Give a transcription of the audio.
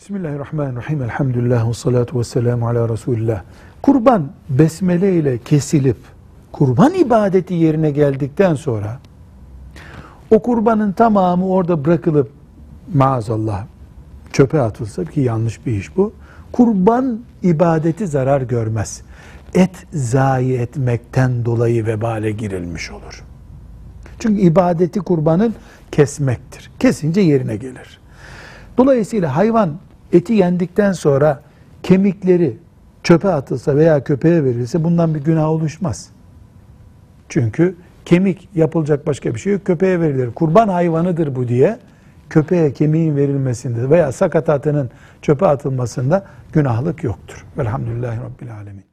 Bismillahirrahmanirrahim. Elhamdülillah ve salatu ve selamu ala Resulillah. Kurban besmele ile kesilip kurban ibadeti yerine geldikten sonra o kurbanın tamamı orada bırakılıp maazallah çöpe atılsa ki yanlış bir iş bu. Kurban ibadeti zarar görmez. Et zayi etmekten dolayı vebale girilmiş olur. Çünkü ibadeti kurbanın kesmektir. Kesince yerine gelir. Dolayısıyla hayvan eti yendikten sonra kemikleri çöpe atılsa veya köpeğe verilse bundan bir günah oluşmaz. Çünkü kemik yapılacak başka bir şey yok. Köpeğe verilir. Kurban hayvanıdır bu diye köpeğe kemiğin verilmesinde veya sakatatının çöpe atılmasında günahlık yoktur. Velhamdülillahi Rabbil Alemin.